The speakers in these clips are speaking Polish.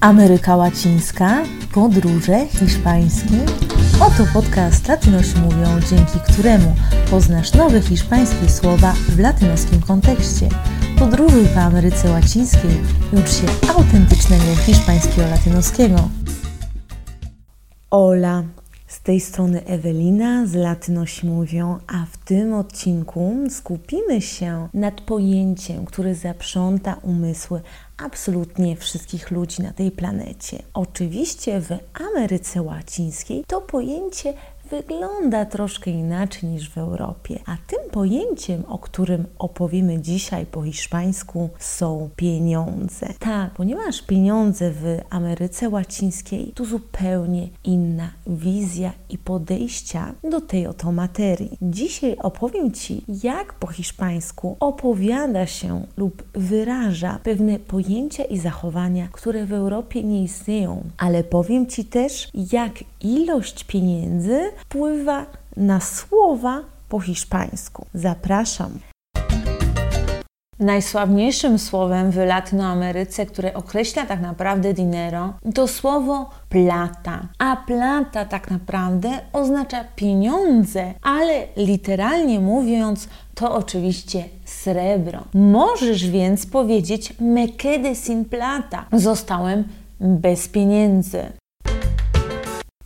Ameryka Łacińska, podróże hiszpańskie. Oto podcast Latynosi mówią, dzięki któremu poznasz nowe hiszpańskie słowa w latynoskim kontekście. Podróżuj po Ameryce Łacińskiej i ucz się autentycznego hiszpańskiego latynoskiego. Hola, z tej strony Ewelina z Latynosi Mówią, a w tym odcinku skupimy się nad pojęciem, które zaprząta umysły absolutnie wszystkich ludzi na tej planecie. Oczywiście w Ameryce Łacińskiej to pojęcie wygląda troszkę inaczej niż w Europie. A tym pojęciem, o którym opowiemy dzisiaj po hiszpańsku, są pieniądze. Tak, ponieważ pieniądze w Ameryce Łacińskiej to zupełnie inna wizja i podejścia do tej oto materii. Dzisiaj opowiem Ci, jak po hiszpańsku opowiada się lub wyraża pewne pojęcia i zachowania, które w Europie nie istnieją, ale powiem Ci też, jak ilość pieniędzy wpływa na słowa po hiszpańsku. Zapraszam. Najsławniejszym słowem w Latynoameryce, które określa tak naprawdę dinero, to słowo plata. A plata tak naprawdę oznacza pieniądze, ale literalnie mówiąc, to oczywiście srebro. Możesz więc powiedzieć me quedé sin plata. Zostałem bez pieniędzy.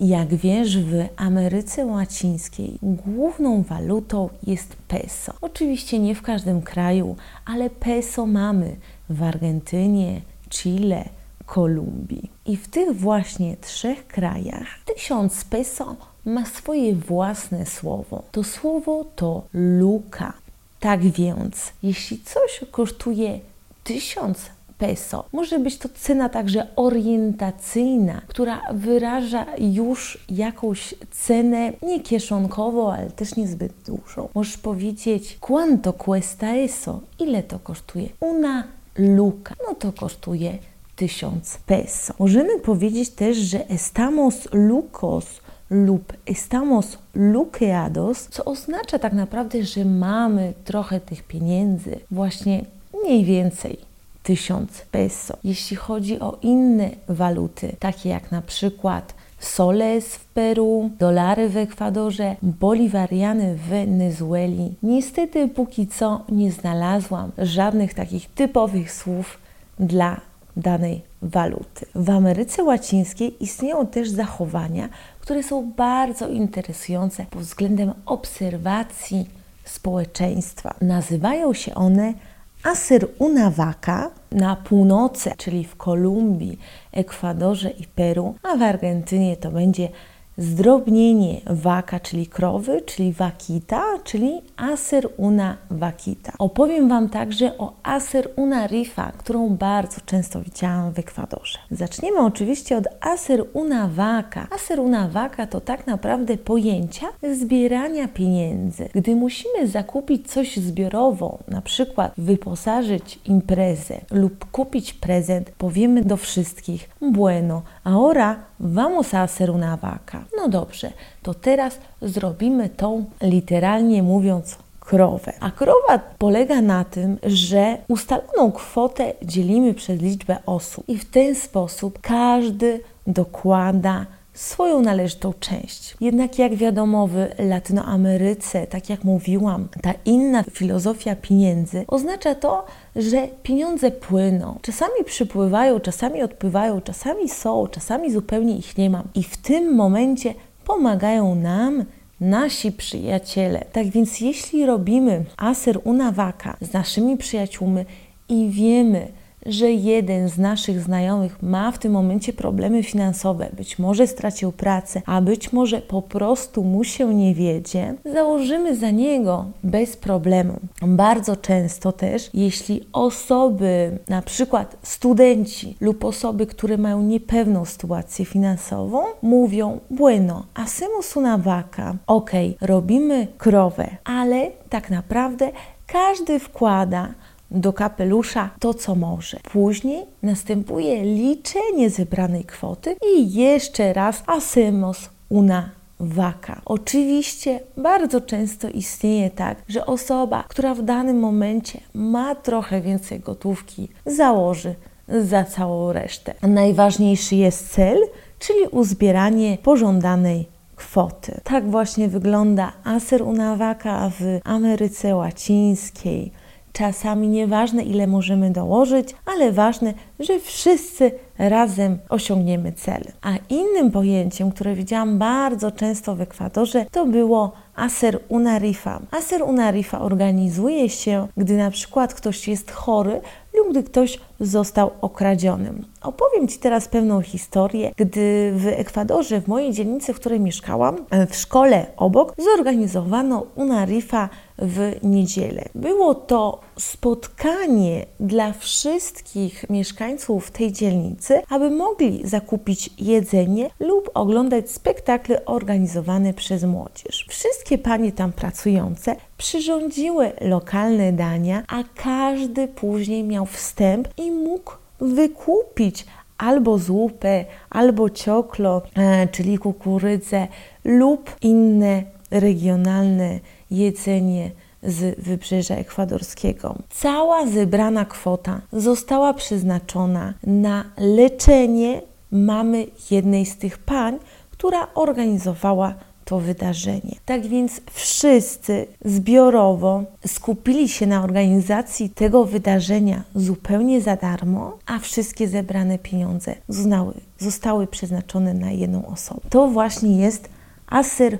Jak wiesz, w Ameryce Łacińskiej główną walutą jest peso. Oczywiście nie w każdym kraju, ale peso mamy w Argentynie, Chile, Kolumbii. I w tych właśnie trzech krajach tysiąc peso ma swoje własne słowo. To słowo to luka. Tak więc, jeśli coś kosztuje tysiąc peso. Może być to cena także orientacyjna, która wyraża już jakąś cenę nie kieszonkową, ale też niezbyt dużą. Możesz powiedzieć cuánto cuesta eso? Ile to kosztuje? Una luka. No to kosztuje 1000 peso. Możemy powiedzieć też, że estamos lucos lub estamos luqueados, co oznacza tak naprawdę, że mamy trochę tych pieniędzy, właśnie mniej więcej 1000 peso. Jeśli chodzi o inne waluty, takie jak na przykład soles w Peru, dolary w Ekwadorze, boliwariany w Wenezueli. Niestety póki co nie znalazłam żadnych takich typowych słów dla danej waluty. W Ameryce Łacińskiej istnieją też zachowania, które są bardzo interesujące pod względem obserwacji społeczeństwa. Nazywają się one Asyr Unawaka na północy, czyli w Kolumbii, Ekwadorze i Peru, a w Argentynie to będzie zdrobnienie waka, czyli krowy, czyli wakita, czyli aser una wakita. Opowiem Wam także o aser una rifa, którą bardzo często widziałam w Ekwadorze. Zaczniemy oczywiście od aser una vaka. Aser una vaka to tak naprawdę pojęcia zbierania pieniędzy. Gdy musimy zakupić coś zbiorowo, na przykład wyposażyć imprezę lub kupić prezent, powiemy do wszystkich bueno, ahora vamos a hacer una vaca. No dobrze, to teraz zrobimy tą literalnie mówiąc krowę. A krowa polega na tym, że ustaloną kwotę dzielimy przez liczbę osób i w ten sposób każdy dokłada swoją należytą część. Jednak jak wiadomo w Latynoameryce, tak jak mówiłam, ta inna filozofia pieniędzy oznacza to, że pieniądze płyną. Czasami przypływają, czasami odpływają, czasami są, czasami zupełnie ich nie mam. I w tym momencie pomagają nam nasi przyjaciele. Tak więc jeśli robimy aser unawaka z naszymi przyjaciółmi i wiemy, że jeden z naszych znajomych ma w tym momencie problemy finansowe, być może stracił pracę, a być może po prostu mu się nie wiedzie, założymy za niego bez problemu. Bardzo często też, jeśli osoby, na przykład studenci lub osoby, które mają niepewną sytuację finansową, mówią: Bueno, hacemos una vaca. Ok, robimy krowę, ale tak naprawdę każdy wkłada do kapelusza to, co może. Później następuje liczenie zebranej kwoty i jeszcze raz hacemos una waka. Oczywiście bardzo często istnieje tak, że osoba, która w danym momencie ma trochę więcej gotówki, założy za całą resztę. Najważniejszy jest cel, czyli uzbieranie pożądanej kwoty. Tak właśnie wygląda Aser Unawaka w Ameryce Łacińskiej. Czasami nieważne, ile możemy dołożyć, ale ważne, że wszyscy razem osiągniemy cel. A innym pojęciem, które widziałam bardzo często w Ekwadorze, to było Aser Unarifa. Aser Unarifa organizuje się, gdy na przykład ktoś jest chory lub gdy ktoś został okradziony. Opowiem Ci teraz pewną historię, gdy w Ekwadorze, w mojej dzielnicy, w której mieszkałam, w szkole obok zorganizowano Unarifa w niedzielę. Było to spotkanie dla wszystkich mieszkańców tej dzielnicy, aby mogli zakupić jedzenie lub oglądać spektakle organizowane przez młodzież. Wszystkie panie tam pracujące przyrządziły lokalne dania, a każdy później miał wstęp i mógł wykupić albo zupę, albo cioklo, e, czyli kukurydzę lub inne regionalne jedzenie z wybrzeża ekwadorskiego. Cała zebrana kwota została przeznaczona na leczenie mamy jednej z tych pań, która organizowała to wydarzenie. Tak więc wszyscy zbiorowo skupili się na organizacji tego wydarzenia zupełnie za darmo, a wszystkie zebrane pieniądze zostały, zostały przeznaczone na jedną osobę. To właśnie jest Aser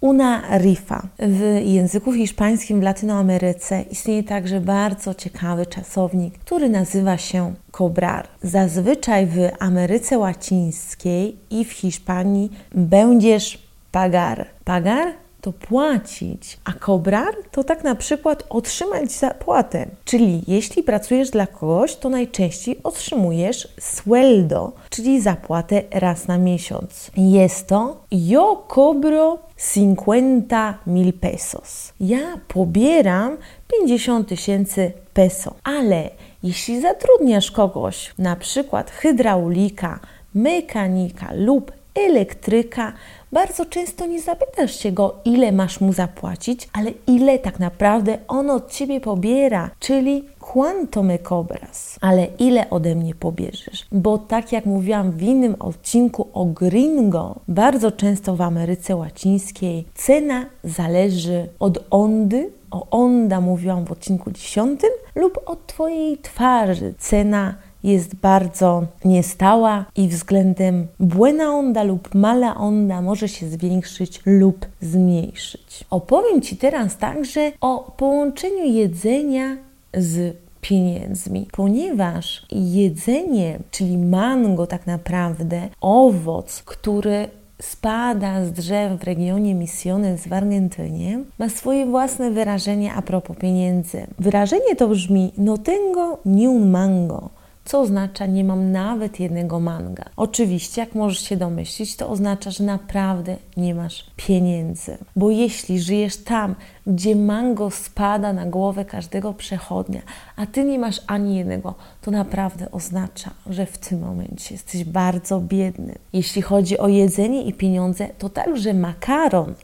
Una rifa. W języku hiszpańskim w Latynoameryce istnieje także bardzo ciekawy czasownik, który nazywa się cobrar. Zazwyczaj w Ameryce Łacińskiej i w Hiszpanii będziesz pagar. Pagar to płacić, a cobrar to tak na przykład otrzymać zapłatę. Czyli jeśli pracujesz dla kogoś, to najczęściej otrzymujesz sueldo, czyli zapłatę raz na miesiąc. Jest to yo cobro 50 mil pesos. Ja pobieram 50 tysięcy peso, ale jeśli zatrudniasz kogoś, na przykład hydraulika, mechanika lub elektryka, bardzo często nie zapytasz się go, ile masz mu zapłacić, ale ile tak naprawdę on od ciebie pobiera, czyli cuánto me cobras, ale ile ode mnie pobierzesz. Bo tak jak mówiłam w innym odcinku o gringo, bardzo często w Ameryce Łacińskiej cena zależy od ondy, o onda mówiłam w odcinku 10, lub od Twojej twarzy. Cena jest bardzo niestała i względem buena onda lub mala onda może się zwiększyć lub zmniejszyć. Opowiem Ci teraz także o połączeniu jedzenia z pieniędzmi, ponieważ jedzenie, czyli mango tak naprawdę, owoc, który spada z drzew w regionie Misiones w Argentynie, ma swoje własne wyrażenie a propos pieniędzy. Wyrażenie to brzmi no tengo ni un mango, co oznacza nie mam nawet jednego manga. Oczywiście, jak możesz się domyślić, to oznacza, że naprawdę nie masz pieniędzy. Bo jeśli żyjesz tam, gdzie mango spada na głowę każdego przechodnia, a ty nie masz ani jednego, to naprawdę oznacza, że w tym momencie jesteś bardzo biedny. Jeśli chodzi o jedzenie i pieniądze, to także makaron,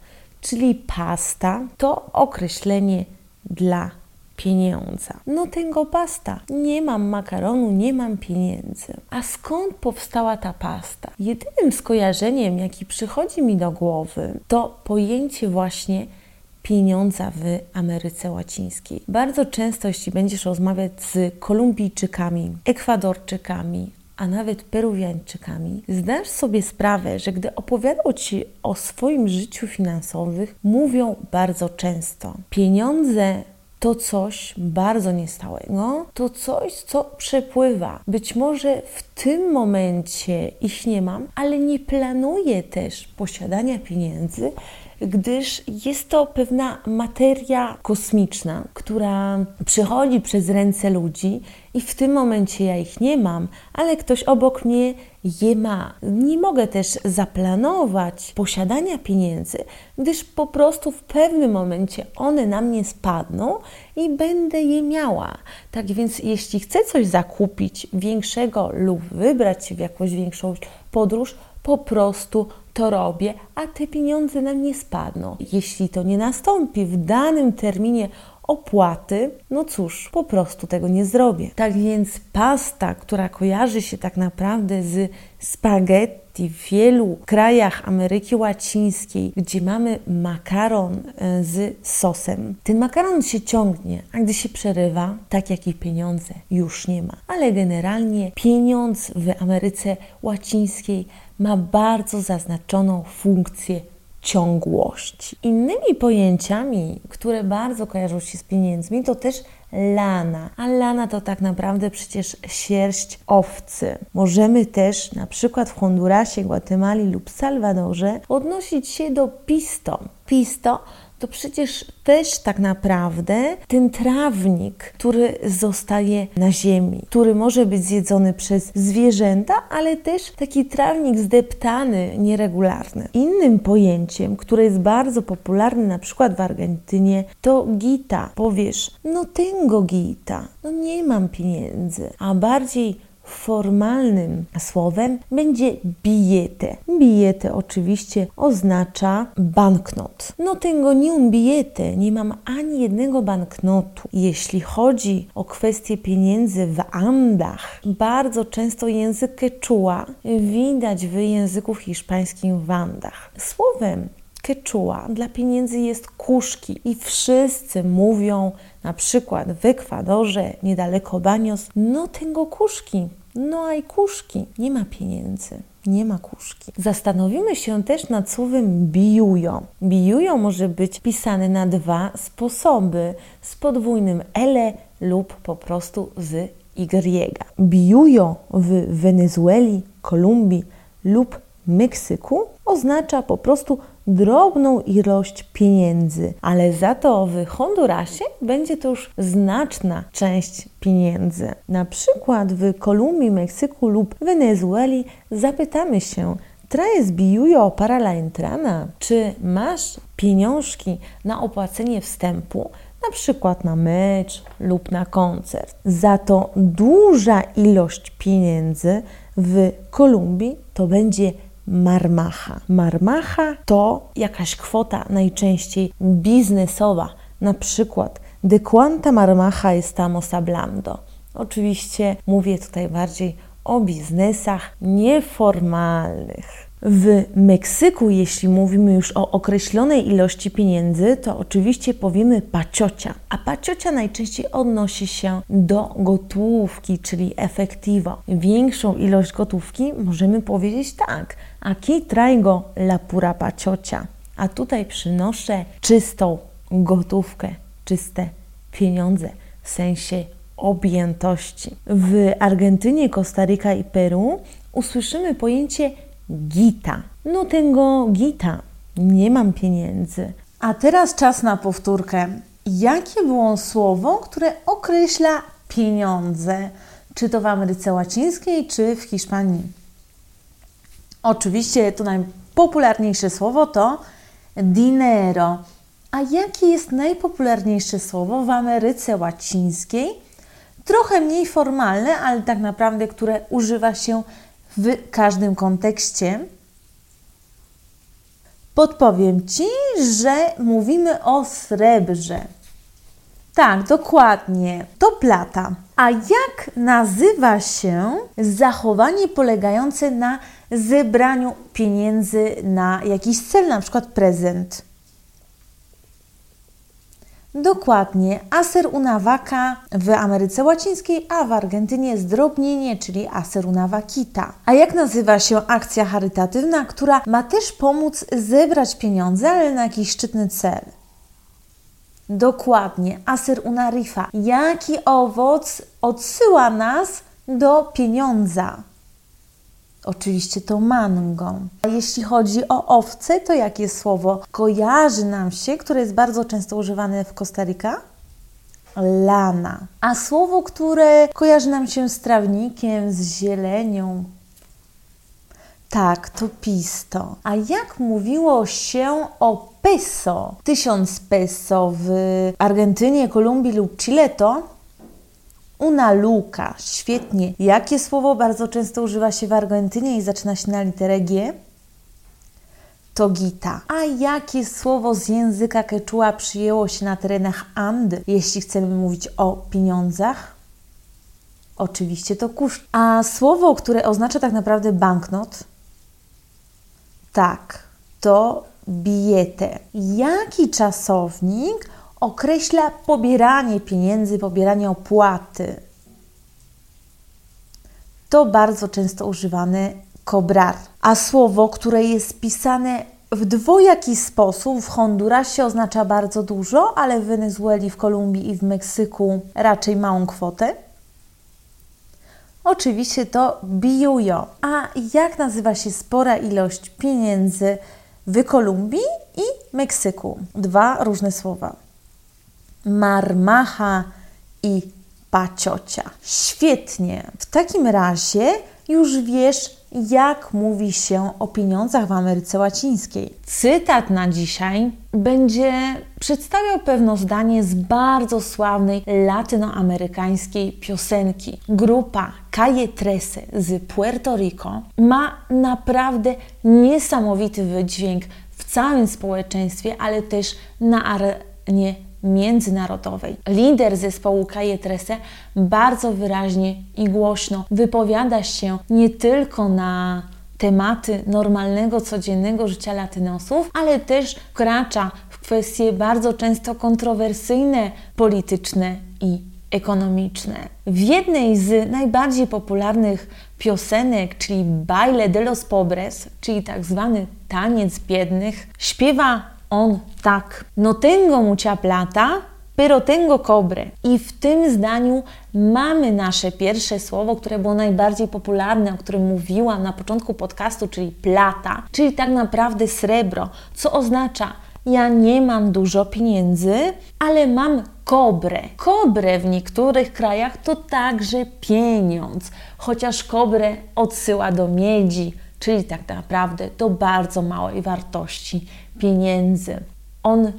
czyli pasta, to określenie dla pieniądza. No tego pasta. Nie mam makaronu, nie mam pieniędzy. A skąd powstała ta pasta? Jedynym skojarzeniem, jaki przychodzi mi do głowy, to pojęcie właśnie pieniądza w Ameryce Łacińskiej. Bardzo często, jeśli będziesz rozmawiać z Kolumbijczykami, Ekwadorczykami, a nawet Peruwiańczykami, zdasz sobie sprawę, że gdy opowiadał Ci o swoim życiu finansowym, mówią bardzo często: pieniądze to coś bardzo niestałego, to coś, co przepływa. Być może w tym momencie ich nie mam, ale nie planuję też posiadania pieniędzy, gdyż jest to pewna materia kosmiczna, która przychodzi przez ręce ludzi i w tym momencie ja ich nie mam, ale ktoś obok mnie je ma. Nie mogę też zaplanować posiadania pieniędzy, gdyż po prostu w pewnym momencie one na mnie spadną i będę je miała. Tak więc, jeśli chcę coś zakupić większego lub wybrać się w jakąś większą podróż, po prostu to robię, a te pieniądze nam nie spadną. Jeśli to nie nastąpi w danym terminie, opłaty, no cóż, po prostu tego nie zrobię. Tak więc pasta, która kojarzy się tak naprawdę z spaghetti w wielu krajach Ameryki Łacińskiej, gdzie mamy makaron e, z sosem. Ten makaron się ciągnie, a gdy się przerywa, tak jak i pieniądze, już nie ma. Ale generalnie pieniądz w Ameryce Łacińskiej ma bardzo zaznaczoną funkcję ciągłości. Innymi pojęciami, które bardzo kojarzą się z pieniędzmi, to też lana. A lana to tak naprawdę przecież sierść owcy. Możemy też na przykład w Hondurasie, Gwatemali lub Salwadorze odnosić się do pisto. Pisto to przecież też tak naprawdę ten trawnik, który zostaje na ziemi, który może być zjedzony przez zwierzęta, ale też taki trawnik zdeptany, nieregularny. Innym pojęciem, które jest bardzo popularne na przykład w Argentynie, to gita. Powiesz, no tengo gita, no nie mam pieniędzy, a bardziej formalnym słowem będzie billete. Billete oczywiście oznacza banknot. No tego nie un billete, nie mam ani jednego banknotu. Jeśli chodzi o kwestie pieniędzy w Andach, bardzo często język quechua widać w języku hiszpańskim w Andach. Słowem quechua dla pieniędzy jest kuszki i wszyscy mówią na przykład w Ekwadorze, niedaleko Banios, no tego kuszki, no a i kuszki. Nie ma pieniędzy. Nie ma kuszki. Zastanowimy się też nad słowem bijujo. Bijujo może być pisane na dwa sposoby: z podwójnym ele lub po prostu z y. Bijujo w Wenezueli, Kolumbii lub Meksyku oznacza po prostu drobną ilość pieniędzy, ale za to w Hondurasie będzie to już znaczna część pieniędzy. Na przykład w Kolumbii, Meksyku lub Wenezueli zapytamy się, Traes bijujo para la entrana? Czy masz pieniążki na opłacenie wstępu, na przykład na mecz lub na koncert? Za to duża ilość pieniędzy w Kolumbii to będzie marmacha. Marmacha to jakaś kwota najczęściej biznesowa, na przykład de quanta marmacha estamos hablando. Oczywiście mówię tutaj bardziej o biznesach nieformalnych. W Meksyku, jeśli mówimy już o określonej ilości pieniędzy, to oczywiście powiemy paciocia. A paciocia najczęściej odnosi się do gotówki, czyli efektivo. Większą ilość gotówki możemy powiedzieć tak. Aquí traigo la pura paciocia. A tutaj przynoszę czystą gotówkę, czyste pieniądze w sensie objętości. W Argentynie, Kostaryka i Peru usłyszymy pojęcie gita. No tego gita, nie mam pieniędzy. A teraz czas na powtórkę. Jakie było słowo, które określa pieniądze? Czy to w Ameryce Łacińskiej, czy w Hiszpanii? Oczywiście to najpopularniejsze słowo to dinero. A jakie jest najpopularniejsze słowo w Ameryce Łacińskiej? Trochę mniej formalne, ale tak naprawdę, które używa się w każdym kontekście. Podpowiem Ci, że mówimy o srebrze. Tak, dokładnie. To plata. A jak nazywa się zachowanie polegające na zebraniu pieniędzy na jakiś cel, na przykład prezent? Dokładnie, aser una vaca w Ameryce Łacińskiej, a w Argentynie zdrobnienie, czyli aser una. A jak nazywa się akcja charytatywna, która ma też pomóc zebrać pieniądze, ale na jakiś szczytny cel? Dokładnie, aser una rifa. Jaki owoc odsyła nas do pieniądza? Oczywiście to mango. A jeśli chodzi o owce, to jakie słowo kojarzy nam się, które jest bardzo często używane w Kostaryka? Lana. A słowo, które kojarzy nam się z trawnikiem, z zielenią? Tak, to pisto. A jak mówiło się o peso? Tysiąc peso w Argentynie, Kolumbii lub Chile to Una luka, świetnie. Jakie słowo bardzo często używa się w Argentynie i zaczyna się na literę G? to gita. A jakie słowo z języka quechua przyjęło się na terenach And, jeśli chcemy mówić o pieniądzach? Oczywiście to kurz. A słowo, które oznacza tak naprawdę banknot? Tak, to billete. Jaki czasownik określa pobieranie pieniędzy, pobieranie opłaty? To bardzo często używane cobrar. A słowo, które jest pisane w dwojaki sposób, w Hondurasie oznacza bardzo dużo, ale w Wenezueli, w Kolumbii i w Meksyku raczej małą kwotę. Oczywiście to biujo. A jak nazywa się spora ilość pieniędzy w Kolumbii i Meksyku? Dwa różne słowa. Marmacha i paciocia. Świetnie. W takim razie już wiesz, jak mówi się o pieniądzach w Ameryce Łacińskiej. Cytat na dzisiaj będzie przedstawiał pewne zdanie z bardzo sławnej latynoamerykańskiej piosenki. Grupa Calle Trece z Puerto Rico ma naprawdę niesamowity wydźwięk w całym społeczeństwie, ale też na arenie międzynarodowej. Lider zespołu Calle Trece bardzo wyraźnie i głośno wypowiada się nie tylko na tematy normalnego, codziennego życia latynosów, ale też wkracza w kwestie bardzo często kontrowersyjne, polityczne i ekonomiczne. W jednej z najbardziej popularnych piosenek, czyli Baile de los Pobres, czyli tak zwany taniec biednych, śpiewa on tak. No tengo mucha plata, pero tengo cobre. I w tym zdaniu mamy nasze pierwsze słowo, które było najbardziej popularne, o którym mówiłam na początku podcastu, czyli plata, czyli tak naprawdę srebro, co oznacza ja nie mam dużo pieniędzy, ale mam kobre. Kobre w niektórych krajach to także pieniądz, chociaż kobre odsyła do miedzi, czyli tak naprawdę do bardzo małej wartości pieniędzy. On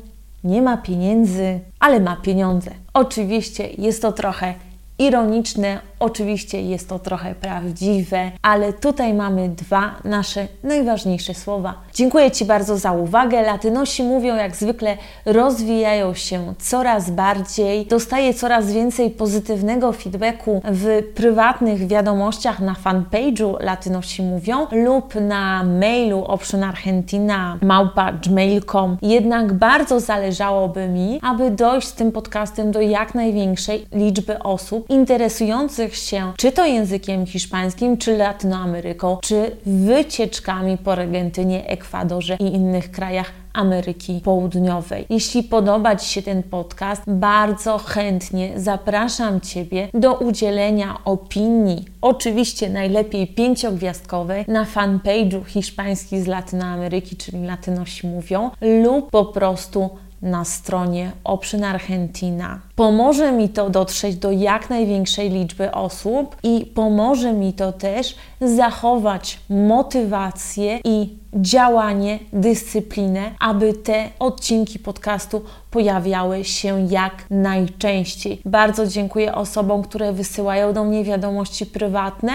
nie ma pieniędzy, ale ma pieniądze. Oczywiście jest to trochę ironiczne, oczywiście jest to trochę prawdziwe, ale tutaj mamy dwa nasze najważniejsze słowa. Dziękuję Ci bardzo za uwagę. Latynosi mówią jak zwykle, rozwijają się coraz bardziej, dostaję coraz więcej pozytywnego feedbacku w prywatnych wiadomościach na fanpage'u Latynosi mówią lub na mailu option Argentina małpa gmail.com. Jednak bardzo zależałoby mi, aby dojść z tym podcastem do jak największej liczby osób, interesujących się czy to językiem hiszpańskim, czy Latynoameryką, czy wycieczkami po Argentynie, Ekwadorze i innych krajach Ameryki Południowej. Jeśli podoba Ci się ten podcast, bardzo chętnie zapraszam Ciebie do udzielenia opinii, oczywiście najlepiej pięciogwiazdkowej, na fanpage'u hiszpański z Latynoameryki, czyli Latynosi mówią, lub po prostu na stronie Option Argentina. Pomoże mi to dotrzeć do jak największej liczby osób i pomoże mi to też zachować motywację i działanie, dyscyplinę, aby te odcinki podcastu pojawiały się jak najczęściej. Bardzo dziękuję osobom, które wysyłają do mnie wiadomości prywatne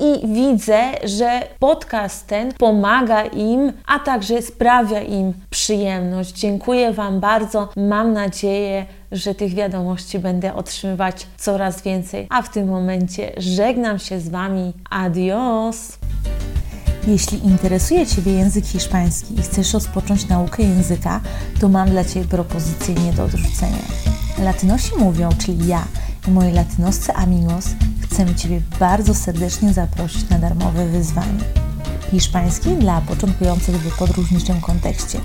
i widzę, że podcast ten pomaga im, a także sprawia im przyjemność. Dziękuję Wam bardzo. Mam nadzieję, że tych wiadomości będę otrzymywać coraz więcej. A w tym momencie żegnam się z Wami. Adios! Jeśli interesuje Ciebie język hiszpański i chcesz rozpocząć naukę języka, to mam dla Ciebie propozycję nie do odrzucenia. Latynosi mówią, czyli ja i moi latynoscy amigos, chcemy Ciebie bardzo serdecznie zaprosić na darmowe wyzwanie. Hiszpański dla początkujących w podróżniczym kontekście.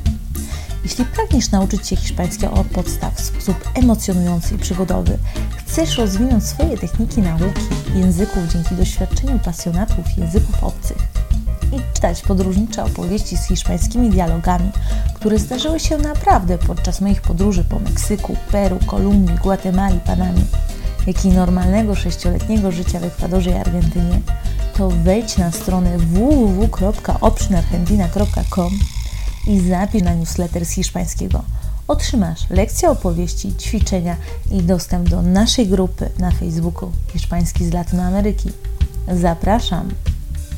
Jeśli pragniesz nauczyć się hiszpańskiego od podstaw w sposób emocjonujący i przygodowy, chcesz rozwinąć swoje techniki nauki języków dzięki doświadczeniu pasjonatów języków obcych. I czytać podróżnicze opowieści z hiszpańskimi dialogami, które zdarzyły się naprawdę podczas moich podróży po Meksyku, Peru, Kolumbii, Gwatemali, Panamie, jak i normalnego sześcioletniego życia w Ekwadorze i Argentynie, to wejdź na stronę www.optionargentina.com i zapisz na newsletter z hiszpańskiego. Otrzymasz lekcje opowieści, ćwiczenia i dostęp do naszej grupy na Facebooku Hiszpański z Latynoameryki. Zapraszam!